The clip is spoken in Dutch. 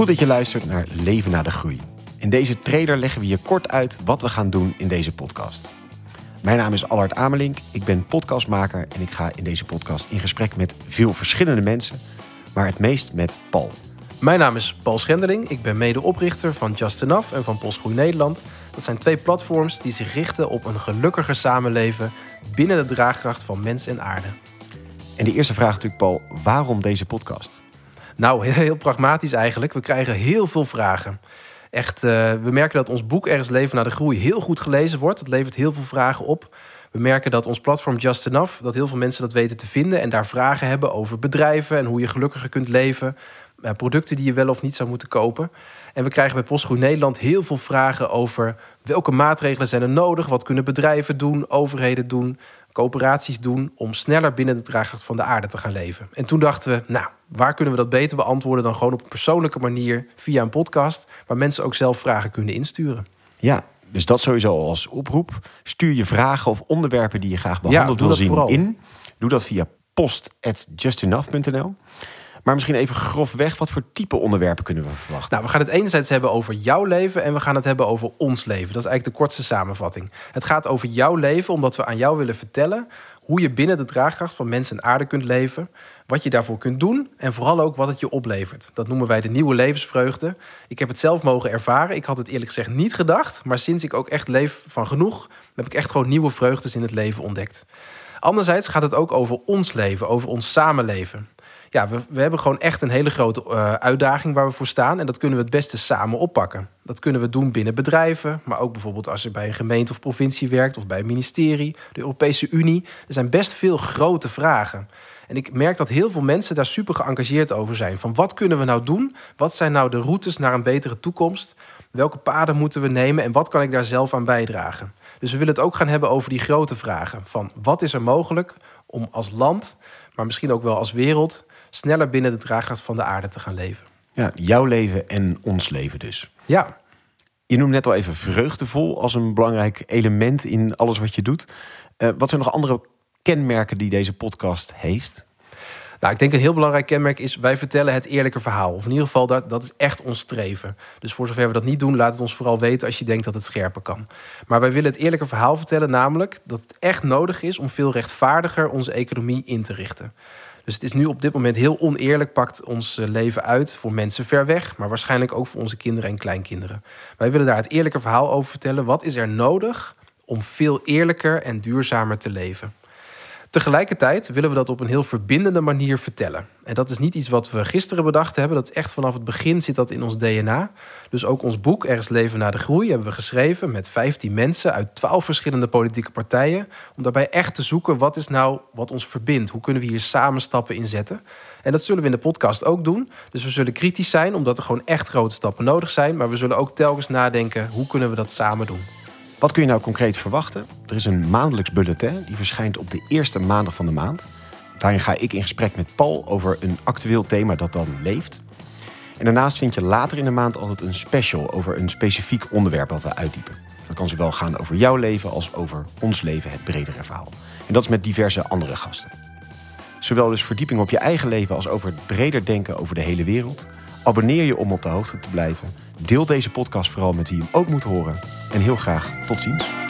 Goed dat je luistert naar Leven na de Groei. In deze trailer leggen we je kort uit wat we gaan doen in deze podcast. Mijn naam is Allard Amelink, ik ben podcastmaker en ik ga in deze podcast in gesprek met veel verschillende mensen, maar het meest met Paul. Mijn naam is Paul Schendeling. Ik ben medeoprichter van Just Enough en van Postgroei Nederland. Dat zijn twee platforms die zich richten op een gelukkiger samenleven binnen de draagkracht van mens en aarde. En de eerste vraag natuurlijk, Paul, waarom deze podcast? Nou, heel pragmatisch eigenlijk. We krijgen heel veel vragen. Echt, uh, we merken dat ons boek Ergens Leven naar de Groei heel goed gelezen wordt. Het levert heel veel vragen op. We merken dat ons platform Just Enough, dat heel veel mensen dat weten te vinden en daar vragen hebben over bedrijven en hoe je gelukkiger kunt leven. Uh, producten die je wel of niet zou moeten kopen. En we krijgen bij Postgroei Nederland heel veel vragen over welke maatregelen zijn er nodig, wat kunnen bedrijven doen, overheden doen, coöperaties doen om sneller binnen de draagkracht van de aarde te gaan leven. En toen dachten we, nou, waar kunnen we dat beter beantwoorden dan gewoon op een persoonlijke manier via een podcast, waar mensen ook zelf vragen kunnen insturen. Ja, dus dat sowieso als oproep. Stuur je vragen of onderwerpen die je graag behandeld ja, wil zien vooral. in. Doe dat via post.justenough.nl. Maar misschien even grofweg, wat voor type onderwerpen kunnen we verwachten? Nou, we gaan het enerzijds hebben over jouw leven en we gaan het hebben over ons leven. Dat is eigenlijk de kortste samenvatting. Het gaat over jouw leven, omdat we aan jou willen vertellen hoe je binnen de draagkracht van mensen en aarde kunt leven, wat je daarvoor kunt doen en vooral ook wat het je oplevert. Dat noemen wij de nieuwe levensvreugde. Ik heb het zelf mogen ervaren. Ik had het eerlijk gezegd niet gedacht, maar sinds ik ook echt leef van genoeg, heb ik echt gewoon nieuwe vreugdes in het leven ontdekt. Anderzijds gaat het ook over ons leven, over ons samenleven ja, we, we hebben gewoon echt een hele grote uh, uitdaging waar we voor staan. En dat kunnen we het beste samen oppakken. Dat kunnen we doen binnen bedrijven, maar ook bijvoorbeeld als je bij een gemeente of provincie werkt of bij een ministerie, de Europese Unie. Er zijn best veel grote vragen. En ik merk dat heel veel mensen daar super geëngageerd over zijn. Van wat kunnen we nou doen? Wat zijn nou de routes naar een betere toekomst? Welke paden moeten we nemen en wat kan ik daar zelf aan bijdragen? Dus we willen het ook gaan hebben over die grote vragen. Van wat is er mogelijk om als land, maar misschien ook wel als wereld, sneller binnen de draagkracht van de aarde te gaan leven. Ja, jouw leven en ons leven dus. Ja. Je noemt net al even vreugdevol als een belangrijk element in alles wat je doet. Uh, wat zijn nog andere kenmerken die deze podcast heeft? Nou, ik denk een heel belangrijk kenmerk is, wij vertellen het eerlijke verhaal. Of in ieder geval, dat, dat is echt ons streven. Dus voor zover we dat niet doen, laat het ons vooral weten als je denkt dat het scherper kan. Maar wij willen het eerlijke verhaal vertellen, namelijk dat het echt nodig is om veel rechtvaardiger onze economie in te richten. Dus het is nu op dit moment heel oneerlijk, pakt ons eh, leven uit voor mensen ver weg, maar waarschijnlijk ook voor onze kinderen en kleinkinderen. Wij willen daar het eerlijke verhaal over vertellen. Wat is er nodig om veel eerlijker en duurzamer te leven? Tegelijkertijd willen we dat op een heel verbindende manier vertellen. En dat is niet iets wat we gisteren bedacht hebben. Dat is echt vanaf het begin zit dat in ons DNA. Dus ook ons boek Ergens leven na de groei hebben we geschreven met 15 mensen uit 12 verschillende politieke partijen. Om daarbij echt te zoeken wat is nou wat ons verbindt. Hoe kunnen we hier samen stappen in zetten? En dat zullen we in de podcast ook doen. Dus we zullen kritisch zijn omdat er gewoon echt grote stappen nodig zijn. Maar we zullen ook telkens nadenken hoe kunnen we dat samen doen. Wat kun je nou concreet verwachten? Er is een maandelijks bulletin die verschijnt op de eerste maandag van de maand. Daarin ga ik in gesprek met Paul over een actueel thema dat dan leeft. En daarnaast vind je later in de maand altijd een special over een specifiek onderwerp dat we uitdiepen. Dat kan zowel gaan over jouw leven als over ons leven, het bredere verhaal. En dat is met diverse andere gasten. Zowel dus verdieping op je eigen leven als over het breder denken over de hele wereld. Abonneer je om op de hoogte te blijven. Deel deze podcast vooral met wie hem ook moet horen. En heel graag tot ziens.